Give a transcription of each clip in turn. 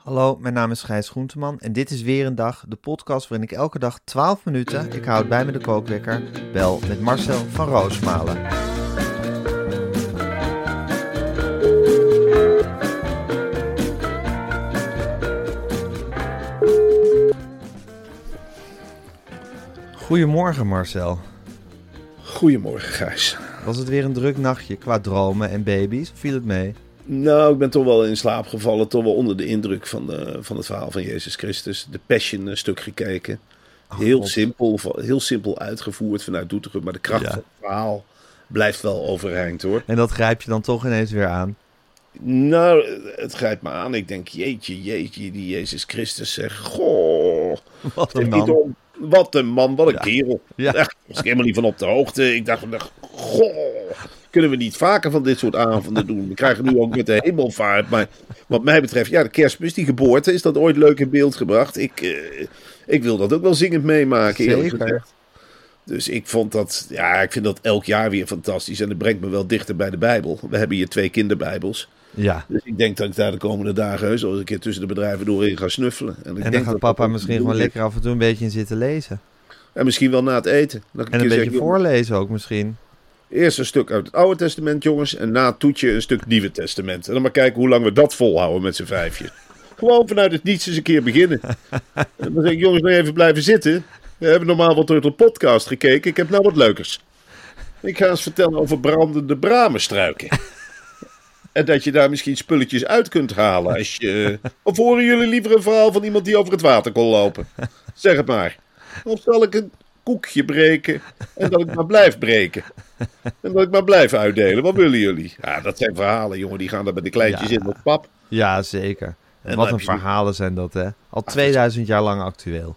Hallo, mijn naam is Gijs Groenteman en dit is weer een dag, de podcast waarin ik elke dag 12 minuten, ik houd bij me de kookwekker, bel met Marcel van Roosmalen. Goedemorgen Marcel. Goedemorgen, Gijs. Was het weer een druk nachtje qua dromen en baby's? Of viel het mee? Nou, ik ben toch wel in slaap gevallen. Toch wel onder de indruk van, de, van het verhaal van Jezus Christus. De Passion een stuk gekeken. Heel, God. simpel, heel simpel uitgevoerd vanuit Doetinchem. Maar de kracht Ja. van het verhaal blijft wel overeind hoor. En dat grijp je dan toch ineens weer aan. Nou, het grijpt me aan. Ik denk, jeetje, jeetje, die Jezus Christus zegt. Goh, Wat een man. Wat een man, wat een Ja. kerel. Ja. Echt, was ik helemaal niet van op de hoogte. Ik dacht, dacht, goh, kunnen we niet vaker van dit soort avonden doen? We krijgen nu ook met de hemelvaart. Maar wat mij betreft, ja, de kerstmis, die geboorte, is dat ooit leuk in beeld gebracht. Ik, eh, ik wil dat ook wel zingend meemaken, eerlijk gezegd. Dus ik vond dat, ja, ik vind dat elk jaar weer fantastisch. En dat brengt me wel dichter bij de Bijbel. We hebben hier twee kinderbijbels. Ja. Dus ik denk dat ik daar de komende dagen heus wel eens een keer tussen de bedrijven doorheen ga snuffelen. ik En denk dan gaat dat papa dat misschien gewoon lekker af en toe een beetje in zitten lezen. En misschien wel na het eten. Dat En een beetje zeg, voorlezen ook misschien. Eerst een stuk uit het Oude Testament, jongens. En na het toetje een stuk Nieuwe Testament. En dan maar kijken hoe lang we dat volhouden met z'n vijfje. Gewoon vanuit het niets eens een keer beginnen. En dan zeg ik, jongens, nog even blijven zitten. We hebben normaal wat de podcast gekeken. Ik heb nou wat leukers. Ik ga eens vertellen over brandende bramenstruiken. En dat je daar misschien spulletjes uit kunt halen. Als je... Of horen jullie liever een verhaal van iemand die over het water kon lopen? Zeg het maar. Of zal ik een koekje breken en dat ik maar blijf breken? En dat ik maar blijf uitdelen. Wat willen jullie? Ja, dat zijn verhalen, jongen. Die gaan daar met de kleintjes Ja. in op pap. Ja, zeker. En wat een je- verhalen zijn dat, hè? Al 2000 jaar lang actueel.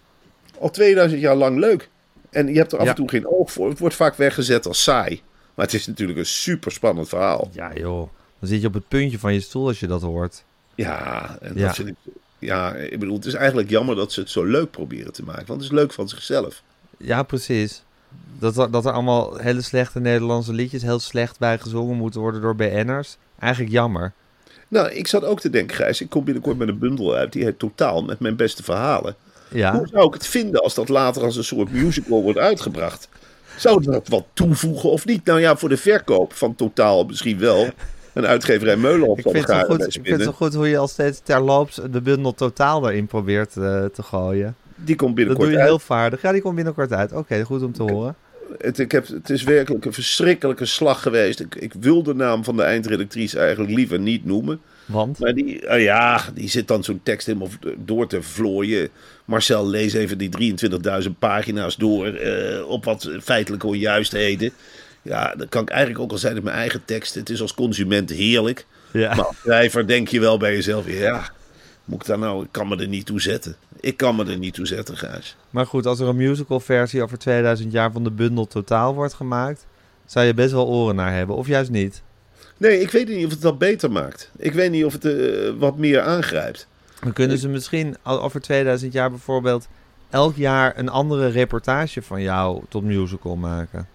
Al 2000 jaar lang leuk. En je hebt er af Ja. en toe geen oog voor. Het wordt vaak weggezet als saai. Maar het is natuurlijk een super spannend verhaal. Ja, joh. Dan zit je op het puntje van je stoel als je dat hoort. Ja, en Ja. dat vind ik. Ja, ik bedoel, het is eigenlijk jammer dat ze het zo leuk proberen te maken. Want het is leuk van zichzelf. Ja, precies. Dat er, dat er allemaal hele slechte Nederlandse liedjes heel slecht bij gezongen moeten worden door BN'ers. Eigenlijk jammer. Nou, ik zat ook te denken, Gijs. Ik kom binnenkort met een bundel uit. Die heet Totaal met mijn beste verhalen. Ja, Hoe zou ik het vinden als dat later als een soort musical wordt uitgebracht? Zou dat wat toevoegen of niet? Nou ja, voor de verkoop van Totaal misschien wel. Een uitgeverij Meulenhof ik zal vind, het goed, ik vind het zo goed hoe je al steeds terloops de bundel totaal erin probeert eh, te gooien. Die komt Dat binnenkort doe je uit. heel vaardig. Ja, die komt binnenkort uit. Oké, goed om te horen. Het, ik heb, het is werkelijk een verschrikkelijke slag geweest. Ik, ik wil de naam van de eindredactrice eigenlijk liever niet noemen. Want? Maar die, ah ja, die zit dan zo'n tekst helemaal door te vlooien. Marcel, lees even die 23.000 pagina's door eh, op wat feitelijke onjuistheden. Ja, dan kan ik eigenlijk ook al zijn in mijn eigen tekst. Het is als consument heerlijk. Ja. Maar als schrijver denk je wel bij jezelf, ja, moet ik daar nou, ik kan me er niet toe zetten. Ik kan me er niet toe zetten, Gijs. Maar goed, als er een musical versie over 2000 jaar van de bundel totaal wordt gemaakt, zou je best wel oren naar hebben. Of juist niet. Nee, ik weet niet of het dat beter maakt. Ik weet niet of het eh, wat meer aangrijpt. Dan kunnen ze misschien al over 2000 jaar bijvoorbeeld elk jaar een andere reportage van jou tot musical maken.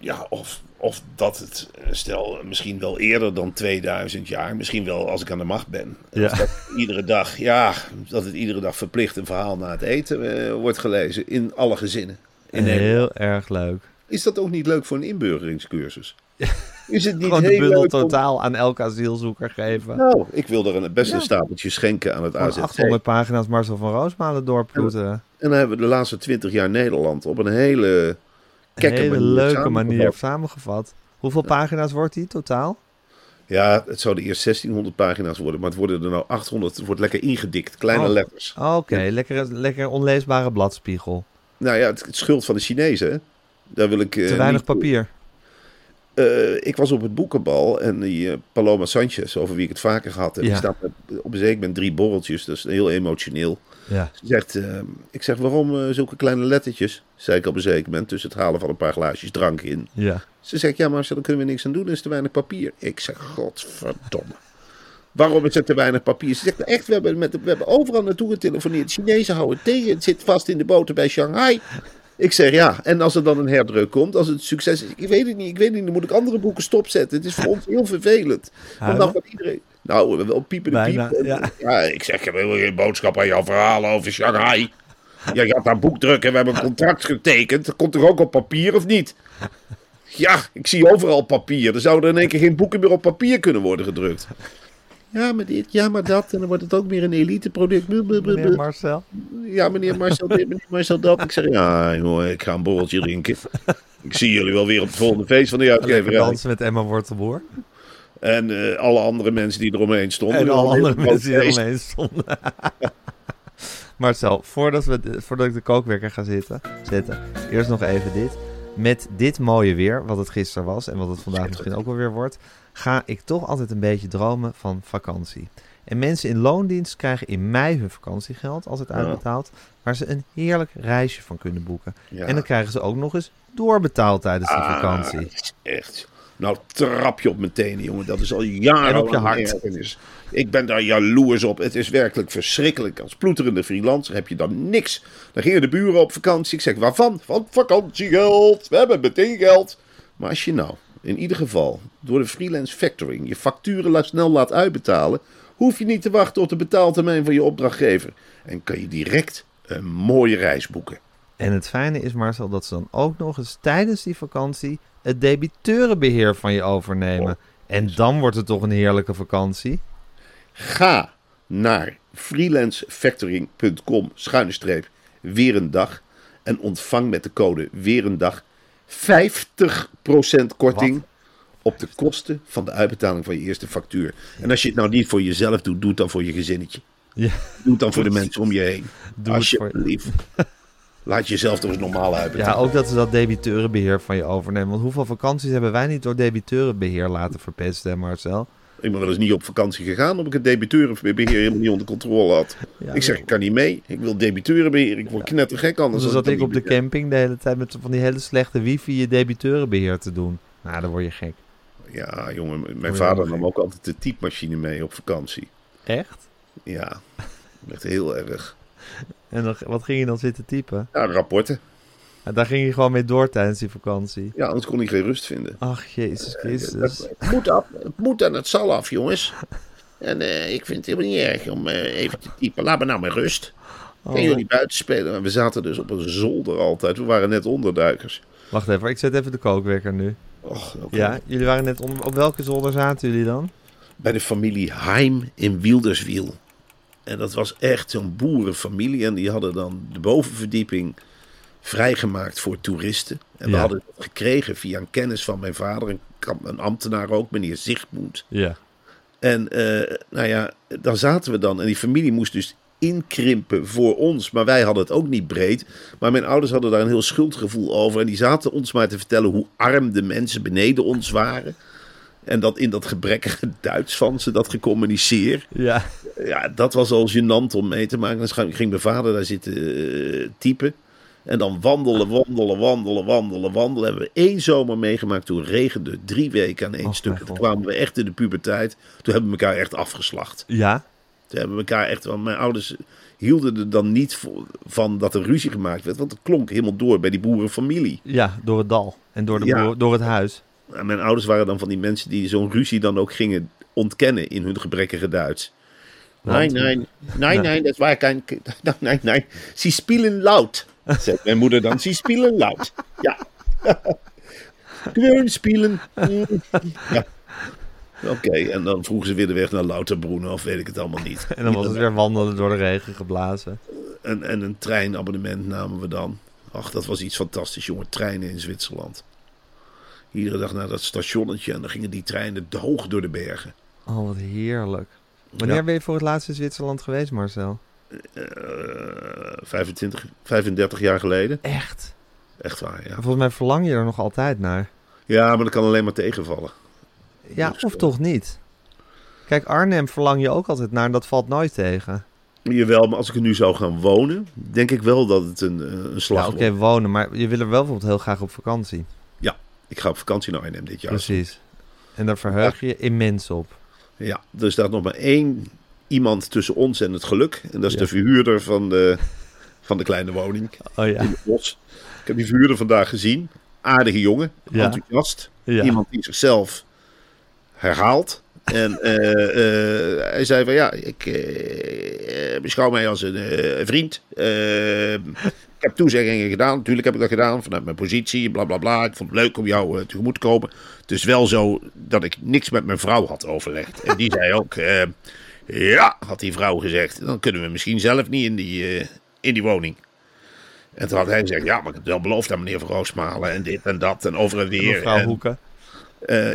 Ja, of, of dat het, eh, stel, misschien wel eerder dan 2000 jaar. Misschien wel als ik aan de macht ben. Ja. Of dat iedere dag, ja, dat het iedere dag verplicht een verhaal na het eten eh, wordt gelezen. In alle gezinnen. In Nederland. Heel erg leuk. Is dat ook niet leuk voor een inburgeringscursus? Is het niet Gewoon de bundel om- totaal aan elke asielzoeker geven. Nou, ik wil er een, best een Ja. stapeltje schenken aan het AZC. 800 pagina's Marcel van Roosmalen doorploeten. En dan hebben we de laatste 20 jaar Nederland op een hele Een hele leuke manier samengevat. Hoeveel pagina's wordt die totaal? Ja, het zouden eerst 1600 pagina's worden, maar het worden er nou 800. Het wordt lekker ingedikt, kleine Oh. letters. Oké, lekker, lekker onleesbare bladspiegel. Nou ja, het, het schuld van de Chinezen. hè. Daar wil ik. eh, Te weinig papier. Eh, ik was op het boekenbal en die eh, Paloma Sanchez, over wie ik het vaker gehad heb, Ja. die staat op een zeker moment drie borreltjes. Dat is heel emotioneel. Ja. Ze zegt, eh, ik zeg, waarom eh, zulke kleine lettertjes? Zei ik op een zeker moment, tussen het halen van een paar glaasjes drank in. Ja. Ze zegt, ja, maar daar kunnen we niks aan doen, er is te weinig papier. Ik zeg, godverdomme. Waarom is er te weinig papier? Ze zegt, echt, we hebben, met, we hebben overal naartoe getelefoneerd. Chinezen houden tegen, het zit vast in de boten bij Shanghai. Ik zeg, ja, en als er dan een herdruk komt, als het succes is, ik weet het niet, ik weet het niet, dan moet ik andere boeken stopzetten. Het is voor ons heel vervelend. Want dan gaat iedereen... Nou, wel piepen de Bijna, piep. ja. ik zeg, ik wil geen boodschap aan jouw verhalen over Shanghai. Ja, je had daar boek drukken, we hebben een contract getekend. Dat komt er ook op papier of niet? Ja, ik zie overal papier. Er zouden in één keer geen boeken meer op papier kunnen worden gedrukt. Ja, maar dit, ja, maar dat. En dan wordt het ook meer een eliteproduct. Meneer. Marcel. Ja, meneer Marcel dit, meneer Marcel dat. Ik zeg, ja, jongen, ik ga een borreltje drinken. Ik zie jullie wel weer op het volgende feest van de Lekker uitgeverij. dansen met Emma Wortelboer. En eh, alle andere mensen die eromheen stonden. En alle andere mensen die er feest. omheen stonden. Marcel, voordat, we, voordat ik de kookwekker ga zitten, zetten, eerst nog even dit. Met dit mooie weer, wat het gisteren was en wat het vandaag misschien ook wel weer wordt, ga ik toch altijd een beetje dromen van vakantie. En mensen in loondienst krijgen in mei hun vakantiegeld altijd Ja. uitbetaald, waar ze een heerlijk reisje van kunnen boeken. Ja. En dan krijgen ze ook nog eens doorbetaald tijdens die Ah, vakantie. is echt. Nou, trap je op mijn tenen, jongen. Dat is al jaren En op je hart. Ergernis. Ik ben daar jaloers op. Het is werkelijk verschrikkelijk. Als ploeterende freelancer heb je dan niks. Dan gingen de buren op vakantie. Ik zeg, waarvan? Van vakantiegeld. We hebben meteen geld. Maar als je nou, in ieder geval, door de freelance factoring je facturen snel laat uitbetalen, hoef je niet te wachten op de betaaltermijn van je opdrachtgever. En kan je direct een mooie reis boeken. En het fijne is, Marcel, dat ze dan ook nog eens tijdens die vakantie het debiteurenbeheer van je overnemen. En dan wordt het toch een heerlijke vakantie. Ga naar freelancefactoring.com schuine streep weer een dag en ontvang met de code weer een dag 50% korting op de kosten van de uitbetaling van je eerste factuur. En als je het nou niet voor jezelf doet, doe het dan voor je gezinnetje. Ja, Doe het dan voor de mensen om je heen. Doe het voor- Alsjeblieft. Laat jezelf toch eens normaal ja, uitbetalen. ook dat ze dat debiteurenbeheer van je overnemen. Want hoeveel vakanties hebben wij niet door debiteurenbeheer laten verpesten, hè, Marcel? Ik ben wel eens niet op vakantie gegaan omdat ik het debiteurenbeheer helemaal niet onder controle had. Ja, ik zeg, ik kan niet mee. Ik wil debiteurenbeheer. Ik word knettergek anders. Dus zat ik op de camping de hele tijd met van die hele slechte wifi je debiteurenbeheer te doen. Nou, dan word je gek. Ja, jongen, mijn Word vader nam ook altijd de typemachine mee op vakantie. Echt? Ja, echt heel erg. En dan, wat ging je dan zitten typen? Ja, rapporten. Ja, daar ging je gewoon mee door tijdens die vakantie. Ja, anders kon hij geen rust vinden. Ach, Jezus Christus. Het moet, af, het moet en het zal af, jongens. En eh, ik vind het helemaal niet erg om eh, even te typen. Laat me nou maar rust. Oh, Gaan jullie buiten spelen? En we zaten dus op een zolder altijd. We waren net onderduikers. Wacht even, ik zet even de kookwekker nu. Och, oké. Ja, jullie waren net op welke zolder zaten jullie dan? Bij de familie Heim in Wilderswiel. En dat was echt zo'n boerenfamilie. En die hadden dan de bovenverdieping vrijgemaakt voor toeristen. En we Ja. hadden het gekregen via een kennis van mijn vader, een, een ambtenaar ook, meneer Zichtmoed. Ja. En eh, nou ja, dan zaten we dan. En die familie moest dus inkrimpen voor ons. Maar wij hadden het ook niet breed. Maar mijn ouders hadden daar een heel schuldgevoel over. En die zaten ons maar te vertellen hoe arm de mensen beneden ons waren. En dat in dat gebrekkige Duits van ze dat gecommuniceerd. Ja. Ja, dat was al gênant om mee te maken. Dan ging mijn vader daar zitten eh, typen. En dan wandelen, wandelen, wandelen, wandelen, wandelen. Hebben we één zomer meegemaakt. Toen regende drie weken aan één stuk. Toen kwamen we echt in de puberteit. Toen hebben we elkaar echt afgeslacht. Ja? Toen hebben we elkaar echt... Want mijn ouders hielden er dan niet van dat er ruzie gemaakt werd. Want het klonk helemaal door bij die boerenfamilie. Ja, door het dal. En door, de Ja. boer- door het huis. En mijn ouders waren dan van die mensen die zo'n ruzie dan ook gingen ontkennen in hun gebrekkige Duits. Nee, nee, nee, nee, dat geen... Nee, nee. Ze spelen luid, zei mijn moeder dan. Ze spelen luid. Ja. Gewoon spelen. Ja. Oké, en dan vroegen ze weer de weg naar Louterbroenen of weet ik het allemaal niet. En dan was het weer wandelen door de regen geblazen. En, en een treinabonnement namen we dan. Ach, dat was iets fantastisch, jongen. Treinen in Zwitserland. Iedere dag naar dat stationnetje en dan gingen die treinen hoog door de bergen. Oh, wat heerlijk. Wanneer Ja. ben je voor het laatst in Zwitserland geweest, Marcel? Eh 25, 35 jaar geleden. Echt? Echt waar, ja. Volgens mij verlang je er nog altijd naar. Ja, maar dat kan alleen maar tegenvallen. Ja, Dus, of eh, toch niet? Kijk, Arnhem verlang je ook altijd naar en dat valt nooit tegen. Jawel, maar als ik er nu zou gaan wonen, denk ik wel dat het een, eh, een slag Ja, oké, wonen, maar je wil er wel bijvoorbeeld heel graag op vakantie. Ik ga op vakantie naar Arnhem dit jaar. Precies. En daar verheug je immens op. Ja, er staat nog maar één iemand tussen ons en het geluk. En dat is Ja. de verhuurder van de, van de kleine woning Oh ja. in het bos. Ik heb die verhuurder vandaag gezien. Aardige jongen, Ja. enthousiast. ja. Iemand die zichzelf herhaalt. En eh, eh, hij zei van ja, ik eh, beschouw mij als een vriend. Ik heb toezeggingen gedaan. Natuurlijk heb ik dat gedaan vanuit mijn positie. Bla bla bla. Ik vond het leuk om jou eh, tegemoet te komen. Het is wel zo dat ik niks met mijn vrouw had overlegd. En die zei ook: eh, Ja, had die vrouw gezegd. Dan kunnen we misschien zelf niet in die, eh, in die woning. En toen had hij gezegd: Ja, maar ik heb het wel beloofd aan meneer Van Roosmalen. En dit en dat. En over en weer. Mevrouw en, Hoeken.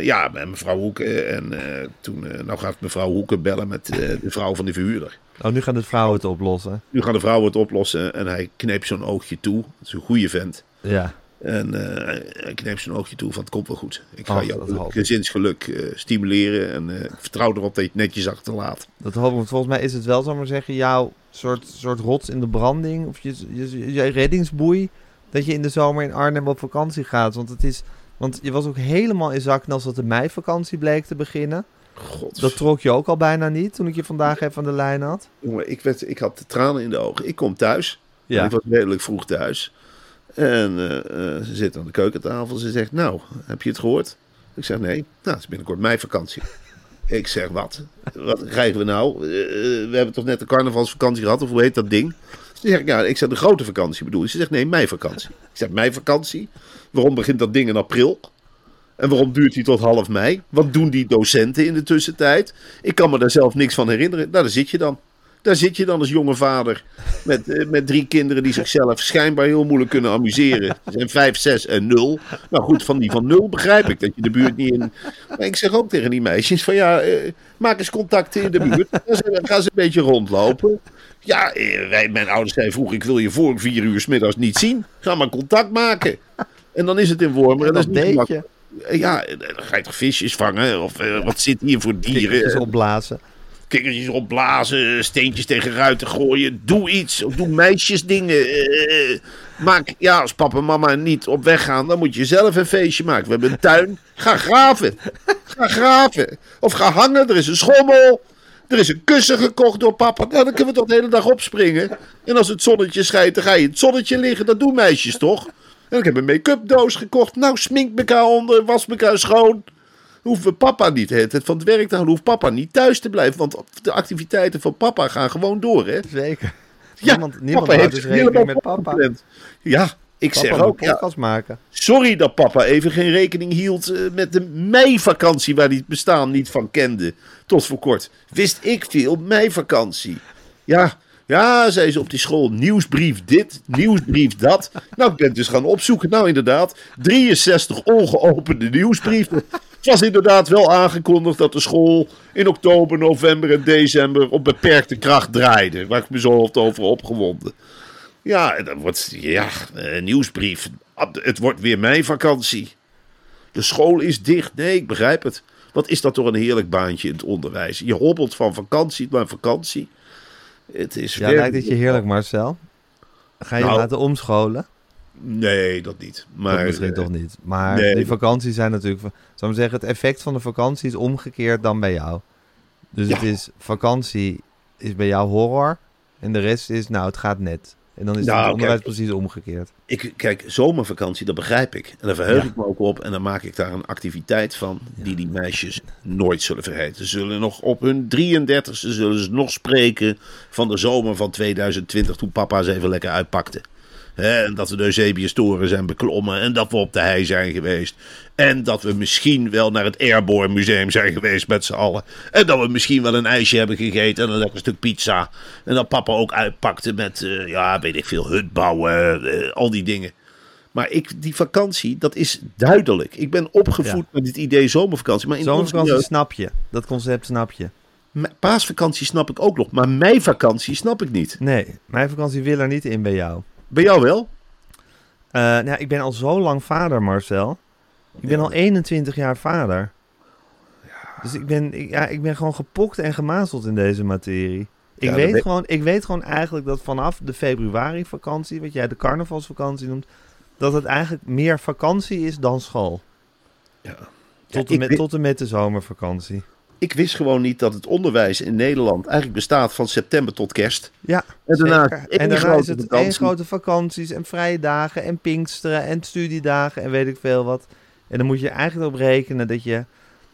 ja, met mevrouw Hoeken. En toen, nou gaat mevrouw Hoeken bellen met de vrouw van de verhuurder. Oh, nu gaan de vrouwen het oplossen. Nu gaan de vrouwen het oplossen en hij kneep zo'n oogje toe. Dat is een goede vent. Ja. En eh, hij kneep zo'n oogje toe van het komt wel goed. Ik ga dat jouw gezinsgeluk eh, stimuleren en eh, vertrouw erop dat je het netjes achterlaat. Dat hoop ik. want Volgens mij is het wel, zal ik maar zeggen, jouw soort, soort rots in de branding. Of je, je, je reddingsboei. Dat je in de zomer in Arnhem op vakantie gaat. Want het is... Want je was ook helemaal in zak als dat de meivakantie bleek te beginnen. God, Dat trok je ook al bijna niet toen ik je vandaag even aan de lijn had. jongen, ik, werd, ik had de tranen in de ogen. Ik kom thuis. Ja. Ik was redelijk vroeg thuis. En eh, eh, ze zit aan de keukentafel. Ze zegt, nou, heb je het gehoord? Ik zeg, nee. Nou, het is binnenkort meivakantie. Ik zeg, wat? Wat krijgen we nou? Eh, we hebben toch net de carnavalsvakantie gehad? Of hoe heet dat ding? Ze zegt, ja, ik zeg, de grote vakantie bedoel je? Ze zegt, nee, meivakantie. Ik zeg, meivakantie? Waarom begint dat ding in april? En waarom duurt die tot half mei? Wat doen die docenten in de tussentijd? Ik kan me daar zelf niks van herinneren. Nou, daar zit je dan. Daar zit je dan als jonge vader. Met, eh, met drie kinderen die zichzelf schijnbaar heel moeilijk kunnen amuseren. Ze zijn vijf, zes en nul. Nou goed, van die van nul begrijp ik dat je de buurt niet in. Maar ik zeg ook tegen die meisjes: van ja, eh, maak eens contacten in de buurt. Dan ze- gaan ze een beetje rondlopen. Ja, eh, wij, mijn ouders zeiden vroeger: ik wil je voor vier uur 's middags niet zien. Ga maar contact maken. En dan is het in Wormer. En dat dat is niet. Ja, dan ga je toch visjes vangen? Of eh, wat zit hier voor dieren? Kikkertjes opblazen. kikkertjes opblazen, steentjes tegen ruiten gooien. Doe iets. Of doe meisjesdingen. Eh, maak, ja, als papa en mama niet op weg gaan, dan moet je zelf een feestje maken. We hebben een tuin. Ga graven. Ga graven. Of ga hangen. Er is een schommel. Er is een kussen gekocht door papa. Nou, dan kunnen we toch de hele dag opspringen. En als het zonnetje schijnt, dan ga je in het zonnetje liggen. Dat doen meisjes toch? En ik heb een make-up doos gekocht. Nou, smink elkaar onder, was elkaar schoon hoeven we papa niet tijd van het werk te houden. Hoeft papa niet thuis te blijven. Want de activiteiten van papa gaan gewoon door, hè? Zeker. Ja, niemand niemand papa heeft dus rekening met papa. gepland. Ja, ik Papa zeg ook, ja, maken. sorry dat papa even geen rekening hield eh, met de meivakantie waar hij het bestaan niet van kende. Tot voor kort. Wist ik veel, meivakantie. Ja, ja, zei ze op die school, nieuwsbrief dit, nieuwsbrief dat. Nou, ik ben dus gaan opzoeken. Nou, inderdaad, 63 ongeopende nieuwsbrieven. Het was inderdaad wel aangekondigd dat de school in oktober, november en december op beperkte kracht draaide. Waar ik me zo over opgewonden. Ja, dan wordt, ja, eh, nieuwsbrief. Het wordt weer mijn vakantie. De school is dicht. Nee, ik begrijp het. Wat is dat toch een heerlijk baantje in het onderwijs? Je hobbelt van vakantie naar vakantie. Het is Ja, lijkt het je heerlijk, Marcel? Ga je Nou, laten omscholen? Nee, dat niet. Maar, dat misschien toch niet. Maar nee. die vakanties zijn natuurlijk... Zou ik zeggen, het effect van de vakantie is omgekeerd dan bij jou. Dus Ja. het is... Vakantie is bij jou horror. En de rest is, nou, het gaat net. En dan is Nou, het onderwijs kijk. precies omgekeerd. Ik, kijk, zomervakantie, dat begrijp ik. En daar verheug Ja. ik me ook op. En dan maak ik daar een activiteit van die die meisjes nooit zullen vergeten. Ze zullen nog op hun 33ste zullen ze nog spreken van de zomer van 2020 toen papa ze even lekker uitpakte. En dat we de Eusebius-toren zijn beklommen. En dat we op de hei zijn geweest. En dat we misschien wel naar het Airborne Museum zijn geweest met z'n allen. En dat we misschien wel een ijsje hebben gegeten en een lekker stuk pizza. En dat papa ook uitpakte met, eh, ja, weet ik veel, hut bouwen, eh, al die dingen. Maar ik, die vakantie, dat is duidelijk. Ik ben opgevoed Ja. met het idee zomervakantie. Maar in Zomervakantie snap je. Dat concept snap je. Paasvakantie snap ik ook nog. Maar meivakantie snap ik niet. Nee, mijn vakantie wil er niet in bij jou. Bij jou wel? Eh, nou, ik ben al zo lang vader, Marcel. Ik ben Ja. al 21 jaar vader. Dus ik ben, ik, ja, ik ben gewoon gepokt en gemazeld in deze materie. Ik, Ja, weet ben- gewoon, ik weet gewoon eigenlijk dat vanaf de februari-vakantie, wat jij de carnavalsvakantie noemt, dat het eigenlijk meer vakantie is dan school. Ja. Tot, Ja, en, met, tot en met de zomervakantie. Ik wist gewoon niet dat het onderwijs in Nederland eigenlijk bestaat van september tot kerst. Ja, En daarna, zeker. één En daarna grote is het één grote vakanties en vrije dagen en pinksteren en studiedagen en weet ik veel wat. En dan moet je eigenlijk op rekenen dat je,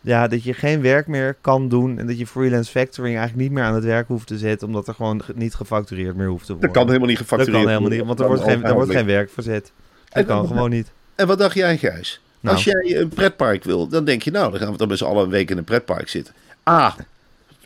ja, dat je geen werk meer kan doen en dat je freelance factoring eigenlijk niet meer aan het werk hoeft te zetten, omdat er gewoon ge- niet gefactureerd meer hoeft te worden. Dat kan helemaal niet Dat gefactureerd kan helemaal niet, worden. want er wordt geen, er wordt geen werk verzet. Dat En kan gewoon niet. En wat dacht jij, Gijs? Nou. Als jij een pretpark wil, dan denk je, nou, dan gaan we dan met z'n allen een week in een pretpark zitten. A,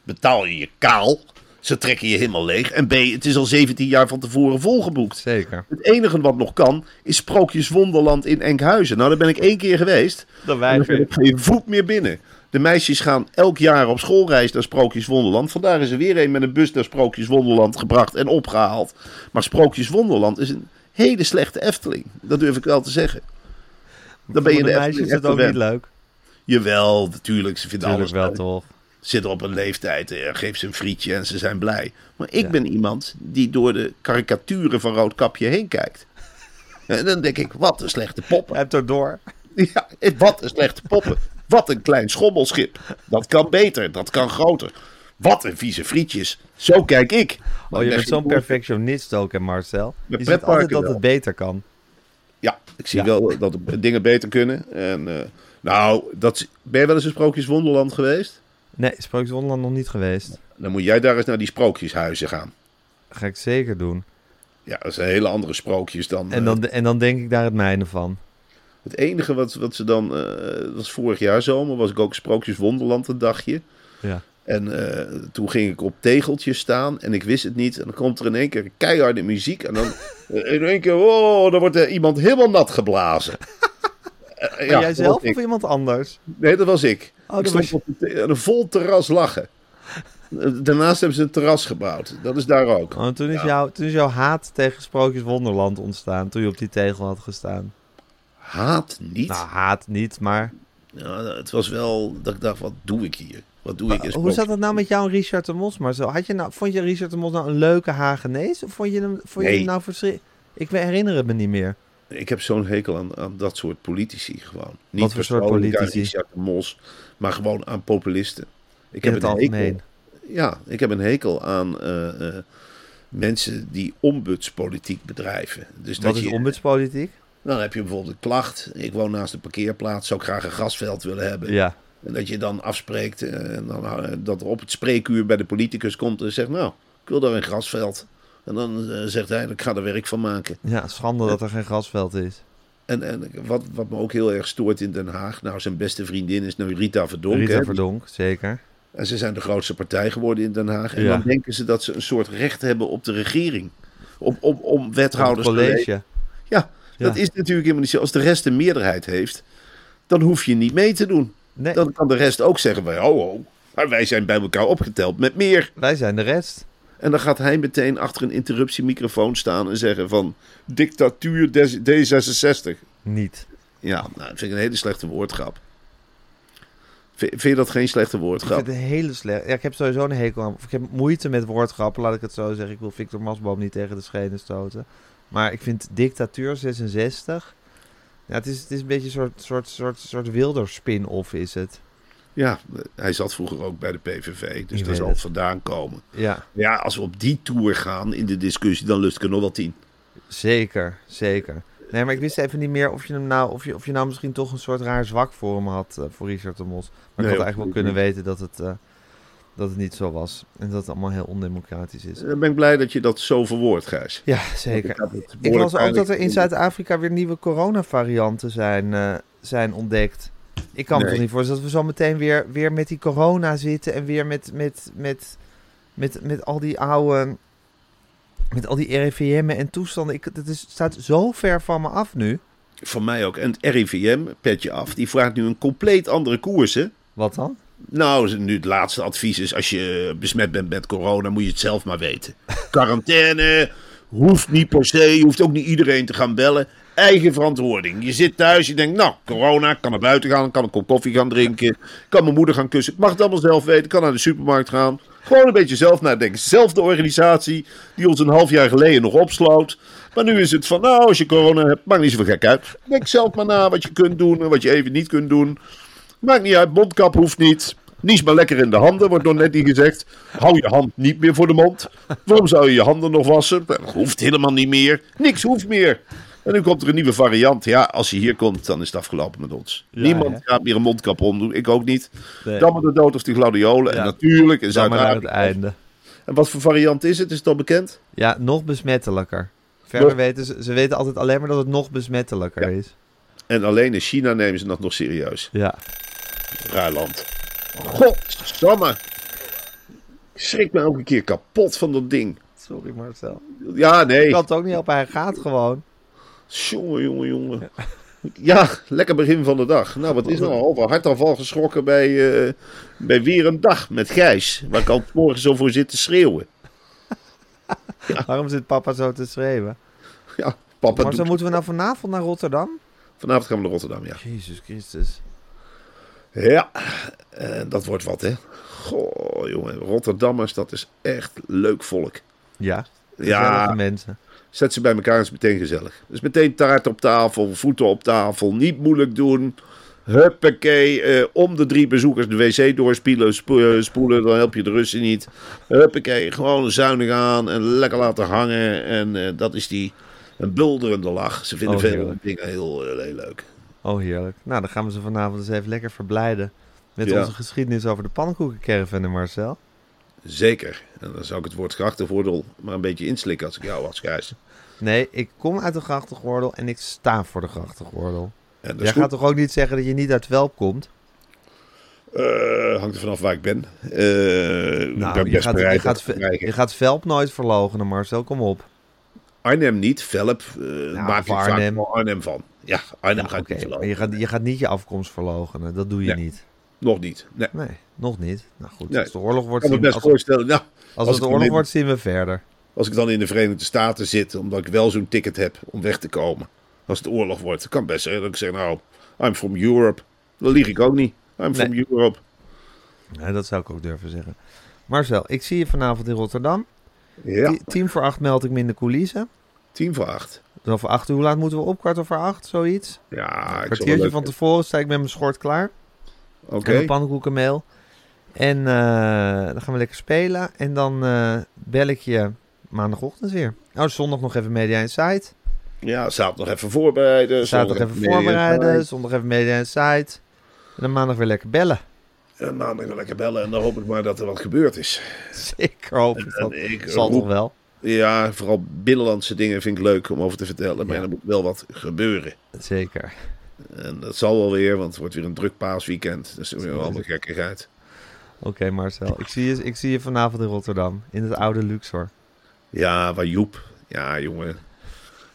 betaal je je kaal. Ze trekken je helemaal leeg. En B, het is al 17 jaar van tevoren volgeboekt. Zeker. Het enige wat nog kan, is Sprookjes Wonderland in Enkhuizen. Nou, daar ben ik één keer geweest. Dan ik geen voet meer binnen. De meisjes gaan elk jaar op schoolreis naar Sprookjes Wonderland. Vandaag is er weer een met een bus naar Sprookjes Wonderland gebracht en opgehaald. Maar Sprookjes Wonderland is een hele slechte Efteling. Dat durf ik wel te zeggen. Dan ben je de meisjes is het ook niet leuk. Jawel, natuurlijk. Ze vinden alles wel leuk. toch. Zitten op een leeftijd, eh, geef ze een frietje en ze zijn blij. Maar ik Ja. ben iemand die door de karikaturen van Roodkapje heen kijkt. En dan denk ik, wat een slechte poppen. Hebt er door. Ja, wat een slechte poppen. Wat een klein schommelschip. Dat kan beter, dat kan groter. Wat een vieze frietjes. Zo kijk ik. Oh, je bent zo'n perfectionist ook, hè, Marcel? Je ziet altijd dat het beter kan. Ja, ik zie Ja. wel dat dingen beter kunnen. En, eh, nou, dat, ben je wel eens in Sprookjes Wonderland geweest? Nee, Sprookjes Wonderland nog niet geweest. Dan moet jij daar eens naar die sprookjeshuizen gaan. Dat ga ik zeker doen. Ja, dat zijn hele andere sprookjes dan... En eh, dan, en dan denk ik daar het mijne van. Het enige wat, wat ze dan... dat was vorig jaar zomer, was ik ook Sprookjes Wonderland een dagje. Ja. En eh, toen ging ik op tegeltjes staan en ik wist het niet. En dan komt er in één keer keiharde muziek. En dan eh, in één keer, oh, dan wordt er iemand helemaal nat geblazen. Ja, jij zelf of iemand anders? Nee, dat was ik. Oh, ik stond op een vol terras lachen. Eh, Daarnaast hebben ze een terras gebouwd. Dat is daar ook. Oh, toen, is jouw, toen is jouw haat tegen Sprookjes Wonderland ontstaan. Toen je op die tegel had gestaan. Haat niet. Nou, haat niet, maar... Ja, het was wel dat ik dacht, wat doe ik hier? Wat doe ik in Hoe zat dat nou met jou en Richard de Mos? Zo, had je nou, vond je Richard de Mos nou een leuke Hagenees? Of vond je hem, vond je hem nou verschrikkelijk? Ik herinner het me niet meer. Ik heb zo'n hekel aan, aan dat soort politici gewoon. Niet Wat voor soort politici? Richard de Mos, maar gewoon aan populisten. Ik In heb het een hekel- algemeen. Ja, ik heb een hekel aan eh, eh, mensen die ombudspolitiek bedrijven. Dus Wat dat is je, ombudspolitiek? Dan heb je bijvoorbeeld een klacht. Ik woon naast een parkeerplaats, zou ik graag een grasveld willen hebben. Ja. En dat je dan afspreekt eh, en dan, eh, dat er op het spreekuur bij de politicus komt en zegt, nou, ik wil daar een grasveld. En dan eh, zegt hij, ik ga er werk van maken. ja, schande dat er geen grasveld is. En, en wat, wat me ook heel erg stoort in Den Haag, nou zijn beste vriendin is nu Rita Verdonk. Rita hè. Verdonk, zeker. En ze zijn de grootste partij geworden in Den Haag. En Ja. dan denken ze dat ze een soort recht hebben op de regering. Op, om Het wethouders te college. Ja. Dat is natuurlijk helemaal niet zo. Als de rest een meerderheid heeft, dan hoef je niet mee te doen. Nee, Dan kan de rest ook zeggen, wij, oh, oh, maar wij zijn bij elkaar opgeteld met meer. wij zijn de rest. En dan gaat hij meteen achter een interruptiemicrofoon staan en zeggen van dictatuur des- D66. Niet. Ja, nou, dat vind ik een hele slechte woordgrap. Vind, vind je dat geen slechte Ik woordgrap? vind het een hele slecht. Ja, ik heb sowieso een hekel aan. Of ik heb moeite met woordgrappen, laat ik het zo zeggen. Ik wil Victor Masboom niet tegen de schenen stoten. Maar ik vind dictatuur 66. Ja, het is, het is een beetje een soort, soort, soort, soort wilder spin-off is het. Ja, hij zat vroeger ook bij de PVV, dus daar zal het. vandaan komen. Ja, Ja, als we op die tour gaan in de discussie, dan lust ik er nog wel tien. zeker, zeker. Nee, maar ik wist even niet meer of je, hem nou, of je, of je nou misschien toch een soort raar zwak voor hem had, eh, voor Richard de Mos. Maar Nee, ik had eigenlijk wel kunnen weten dat het, eh, dat het niet zo was. En dat het allemaal heel ondemocratisch is. Dan ben ik blij dat je dat zo verwoordt, Gijs. Ja, zeker. Ik, las behoorlijk ook dat er in Zuid-Afrika weer nieuwe coronavarianten zijn, eh, zijn ontdekt. Ik kan me toch niet voorstellen dat we zo meteen weer, weer met die corona zitten en weer met, met, met, met, met al die oude, met al die RIVM'en en toestanden. Ik, het is, staat zo ver van me af nu. Van mij ook. En het RIVM, petje af, die vraagt nu een compleet andere koers, hè? Wat dan? Nou, nu het laatste advies is: als je besmet bent met corona, moet je het zelf maar weten. Quarantaine hoeft niet per se, je hoeft ook niet iedereen te gaan bellen. Eigen verantwoording. Je zit thuis, je denkt: Nou, corona, kan naar buiten gaan, kan een kop koffie gaan drinken, kan mijn moeder gaan kussen. Ik mag het allemaal zelf weten, kan naar de supermarkt gaan. Gewoon een beetje zelf nadenken. Zelfde organisatie die ons een half jaar geleden nog opsloot. Maar nu is het van: Nou, als je corona hebt, maakt niet zoveel gek uit. Denk zelf maar na wat je kunt doen en wat je even niet kunt doen. Maakt niet uit, mondkap hoeft niet. Nies maar lekker in de handen, wordt nog net niet gezegd. Hou je hand niet meer voor de mond. Waarom zou je je handen nog wassen? Dat hoeft helemaal niet meer. Niks hoeft meer. En nu komt er een nieuwe variant. Ja, als je hier komt, dan is het afgelopen met ons. Ja, Niemand hè? gaat meer een mondkap omdoen. Ik ook niet. Nee. Dan maar de dood of de gladiolen. Ja. En natuurlijk in Zuid-Afrika. einde. En wat voor variant is het? Is het al bekend? Ja, nog besmettelijker. Verder Nog- weten ze, ze weten altijd alleen maar dat het nog besmettelijker Ja. is. En alleen in China nemen ze dat nog serieus. Ja. Raar land. Godsamme. Ik schrik me elke keer kapot van dat ding. Sorry Marcel. Ja, nee. Ik kan het ook niet op, hij gaat gewoon. Jongen, jongen, jongen. Ja, lekker begin van de dag. Nou, wat is al? Over hartaanval geschrokken bij, eh, bij weer een dag met Gijs. Waar ik al morgen zo voor zit te schreeuwen. Waarom zit papa zo te schreeuwen? Ja, papa Maar zo doet- moeten we nou vanavond naar Rotterdam? Vanavond gaan we naar Rotterdam, ja. Jezus Christus. Ja, eh, dat wordt wat, hè. Goh, jongen. Rotterdammers, dat is echt leuk volk. Ja. Ja. Mensen. Zet ze bij elkaar, is meteen gezellig. Dus meteen taart op tafel, voeten op tafel, niet moeilijk doen. Huppakee, eh, om de drie bezoekers de wc doorspielen, spo- eh, spoelen, dan help je de Russen niet. Huppakee, gewoon zuinig aan en lekker laten hangen. En dat is die een bulderende lach. Ze vinden Oh, veel dingen heel, heel leuk. Oh, heerlijk. Nou, dan gaan we ze vanavond eens even lekker verblijden. Met Ja. onze geschiedenis over de pannenkoekencaravan en Marcel. Zeker. En dan zou ik het woord grachtenvoordeel maar een beetje inslikken als ik jou was, Gijs. Nee, ik kom uit de grachtengordel en ik sta voor de grachtengordel. En Jij goed. gaat toch ook niet zeggen dat je niet uit Welp komt? Eh, hangt er vanaf waar ik ben. Eh, ik ben Nou, je gaat, je, gaat, je Velp nooit verloochenen, Marcel. Kom op. Arnhem niet, Velp. eh maak ik Arnhem. Arnhem van. Ja, Arnhem Nou, ga ik niet geloven. je gaat, je gaat niet je afkomst verloochenen. Dat doe je Nee. niet. Nog niet. Nee. Nee, nog niet. Nou goed, Nee. als de oorlog wordt, kan zien, best als, voorstellen. Nou, als als het de oorlog in- wordt, zien we verder. als ik dan in de Verenigde Staten zit, omdat ik wel zo'n ticket heb om weg te komen. Als het oorlog wordt, kan best zijn dat ik zeg, nou, I'm from Europe. Dan lieg ik ook niet. I'm from. Europe. Nee, dat zou ik ook durven zeggen. Marcel, ik zie je vanavond in Rotterdam. Ja, Ti- Tien voor acht meld ik me in de coulissen. Tien voor acht. Dan voor acht uur, hoe laat moeten we op? Kwart over acht, zoiets? Ja, ik kwartiertje van tevoren sta ik met mijn schort klaar. Oké, En mijn pannenkoekenmeel. En eh, dan gaan we lekker spelen. En dan eh, bel ik je maandagochtend weer. Oh, zondag nog even Media Insight. ja, zaterdag nog even voorbereiden. Zaterdag even mee voorbereiden. Zondag even Media Insight. En dan maandag weer lekker bellen. En maandag wel lekker bellen en dan hoop ik maar dat er wat gebeurd is. Zeker hoop ik dat. En ik Zal roep- wel? Ja, vooral binnenlandse dingen vind ik leuk om over te vertellen. Maar er moet wel wat gebeuren. Zeker. En dat zal wel weer, want het wordt weer een druk paasweekend. Dus er is weer allemaal gekkigheid. Oké Marcel, ik zie, je, ik zie je vanavond in Rotterdam. In het oude Luxor. Ja, waar Joep. Ja, jongen.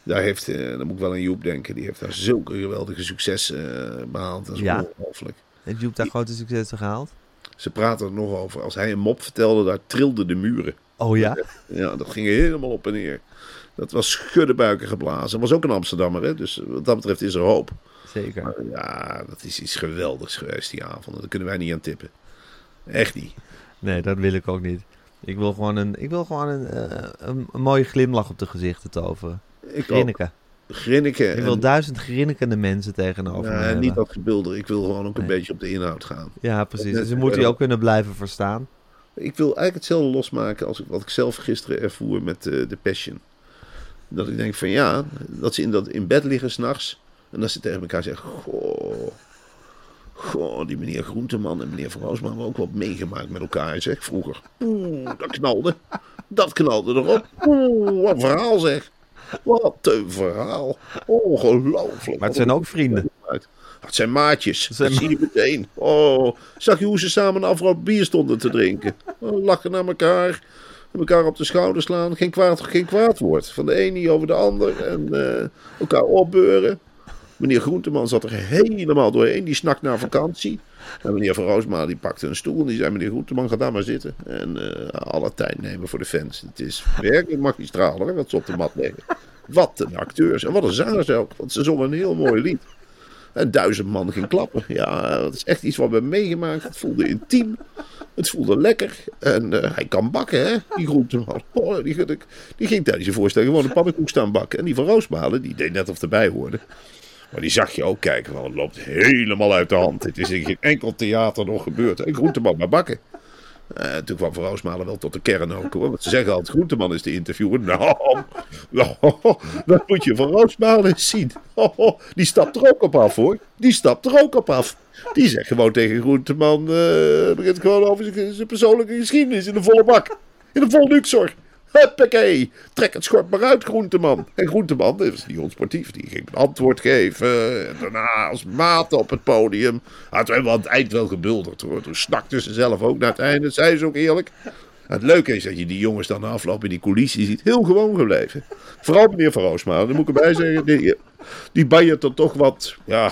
Daar heeft, eh, dan moet ik wel aan Joep denken. Die heeft daar zulke geweldige succes eh, behaald. Dat is Ja. ongelooflijk. Heeft Joep daar grote successen gehaald? Ze praten er nog over. Als hij een mop vertelde, daar trilden de muren. Oh ja? Ja, dat ging helemaal op en neer. Dat was schuddebuiken geblazen. Was ook een Amsterdammer, hè? Dus wat dat betreft is er hoop. Zeker. Maar ja, dat is iets geweldigs geweest die avond. Daar kunnen wij niet aan tippen. Echt niet. Nee, dat wil ik ook niet. Ik wil gewoon een, ik wil gewoon een, eh, een, een mooie glimlach op de gezichten toveren. Ik ook. Grinniken. Ik wil en- duizend grinnikende mensen tegenover Ja, me niet dat gebulder. Ik wil gewoon ook een Nee. beetje op de inhoud gaan. Ja, precies. Net- Ze moeten je ook kunnen blijven verstaan. Ik wil eigenlijk hetzelfde losmaken als wat ik zelf gisteren ervoer met eh, de Passion. Dat ik denk van ja, dat ze in, dat, in bed liggen s'nachts. En dat ze tegen elkaar zeggen: Goh, goh, die meneer Groenteman en meneer Verhoosman hebben ook wat meegemaakt met elkaar, zeg vroeger. Oeh, dat knalde. Dat knalde erop. Oeh, wat een verhaal zeg. Wat een verhaal. Ongelooflijk. Maar het zijn ook vrienden. uit. Het zijn maatjes. Zijn dat zie je meteen. Oh, zag je hoe ze samen een afrood bier stonden te drinken? Oh, lachen naar elkaar. Elkaar op de schouder slaan. Geen kwaad, geen kwaad woord. Van de een niet over de ander. En eh, elkaar opbeuren. Meneer Groenteman zat er helemaal doorheen. Die snakt naar vakantie. En meneer Van Roosmalen die pakte een stoel en die zei: Meneer Groenteman, ga daar maar zitten. En eh, alle tijd nemen voor de fans. Het is werkelijk magistraal hoor, wat ze op de mat leggen. Wat een acteurs en wat een zangers ook. Want ze zongen een heel mooi lied. En duizend man ging klappen. Ja, dat is echt iets wat we hebben meegemaakt. Het voelde intiem. Het voelde lekker. En eh, hij kan bakken, hè, die groenteman. Oh, die, die, die, ging tijdens je voorstelling gewoon een pannenkoek staan bakken. En die van Roosmalen, die deed net of erbij hoorde. Maar die zag je ook kijken, want het loopt helemaal uit de hand. Het is in geen enkel theater nog gebeurd. En groenteman maar bakken. Uh, toen kwam Van Roosmalen wel tot de kern ook hoor. Want ze zeggen altijd, Groenteman is de interviewer. Nou, nou dat moet je Van Roosmalen eens zien. die stapt er ook op af hoor. Die stapt er ook op af. Die zegt gewoon tegen Groenteman, uh, begint gewoon over zijn persoonlijke geschiedenis in de volle bak. In de volle luxor. Huppakee, trek het schort maar uit, Groenteman. En Groenteman, dat was die onsportief, die ging een antwoord geven. En daarna als maat op het podium. Had we aan het eind wel gebulderd hoor. Toen snakte ze zelf ook naar het einde, zei ze ook eerlijk. Het leuke is dat je die jongens dan afloop in die coulissen ziet. Heel gewoon gebleven. Vooral meneer Van Roosmalen, daar moet ik erbij zeggen. Die, die banjert er toch wat, ja,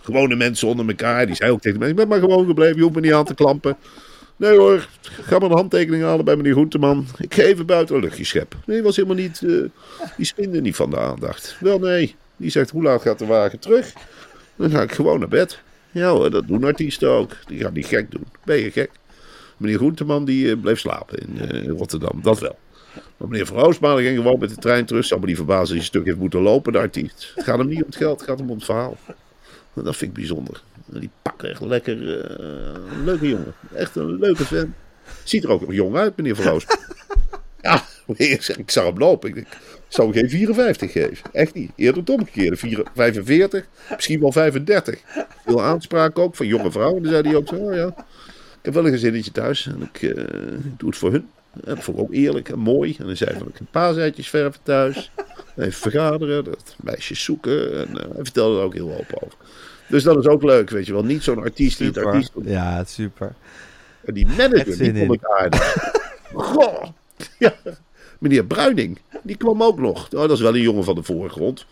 gewone mensen onder elkaar. Die zei ook tegen mij: Ik ben maar gewoon gebleven, je hoeft me niet aan te klampen. Nee hoor, ga maar een handtekening halen bij meneer Groenteman. Ik ga even buiten een luchtje schep. Nee, was helemaal niet. Uh, die spinde niet van de aandacht. Wel nee, die zegt: Hoe laat gaat de wagen terug? Dan ga ik gewoon naar bed. Ja hoor, dat doen artiesten ook. Die gaan niet gek doen. Ben je gek? Meneer Groenteman die uh, bleef slapen in, uh, Rotterdam, dat wel. Maar meneer Van Roosmalen ging gewoon met de trein terug. Zou me niet verbazen als hij een stuk heeft moeten lopen, de artiest. Het gaat hem niet om het geld, het gaat hem om het verhaal. Dat vind ik bijzonder. Die pakken echt lekker. Uh, een leuke jongen. Echt een leuke fan. Ziet er ook jong uit, meneer Van Roos. ja, ik zag hem lopen. Ik, ik zou hem geen 54 geven. Echt niet. Eerder het omgekeerde. 45, misschien wel 35. Veel aanspraak ook van jonge vrouwen. Dan zei hij ook zo: oh ja, ik heb wel een gezinnetje thuis en ik, uh, ik doe het voor hun. En dat vond ik ook eerlijk en mooi. En dan zei van ik een paar zijtjes verven thuis. Even vergaderen, dat meisjes zoeken. En uh, hij vertelde er ook heel open over. Dus dat is ook leuk, weet je wel. Niet zo'n artiest die het artiest Ja, super. En die manager, die vond ik aardig. Goh. Ja. Meneer Bruining, die kwam ook nog. Oh, dat is wel een jongen van de voorgrond.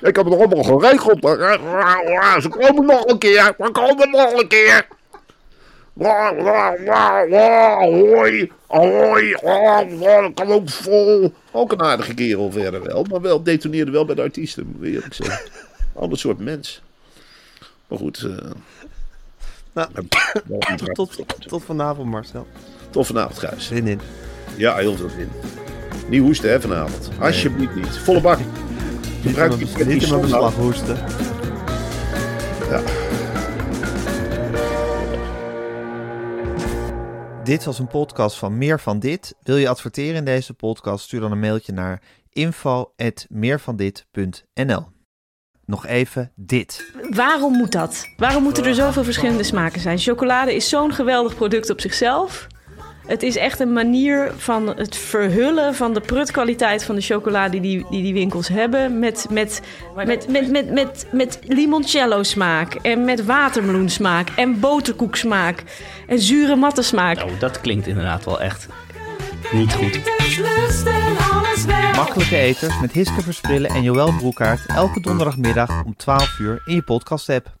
Ik heb het allemaal geregeld. Ze komen nog een keer. Ze komen nog een keer. Hoi, hoi, kan ook vol. Ook een aardige kerel verder wel. Maar wel detoneerde wel bij de artiesten, moet ik eerlijk zeggen. Ander soort mens. Maar goed. Uh, nou, tot, tot vanavond, Marcel. Tot vanavond, Gijs. Zin in. Ja, heel veel zin. Niet hoesten, hè, vanavond. Alsjeblieft niet. Volle bak. Gebruik je niet in mijn beslag hoesten. Ja. Dit was een podcast van Meer van Dit. Wil je adverteren in deze podcast? Stuur dan een mailtje naar info.meervandit.nl Nog even dit. Waarom moet dat? Waarom moeten er zoveel verschillende smaken zijn? Chocolade is zo'n geweldig product op zichzelf. Het is echt een manier van het verhullen van de prutkwaliteit van de chocolade die die, die winkels hebben. Met, met, met, met, met, met, met limoncello smaak en met watermeloen smaak en boterkoek smaak en zure matte smaak. Nou, dat klinkt inderdaad wel echt niet goed. Makkelijke eters met Hiske Versprillen en Joël Broekaert elke donderdagmiddag om 12 uur in je podcast app.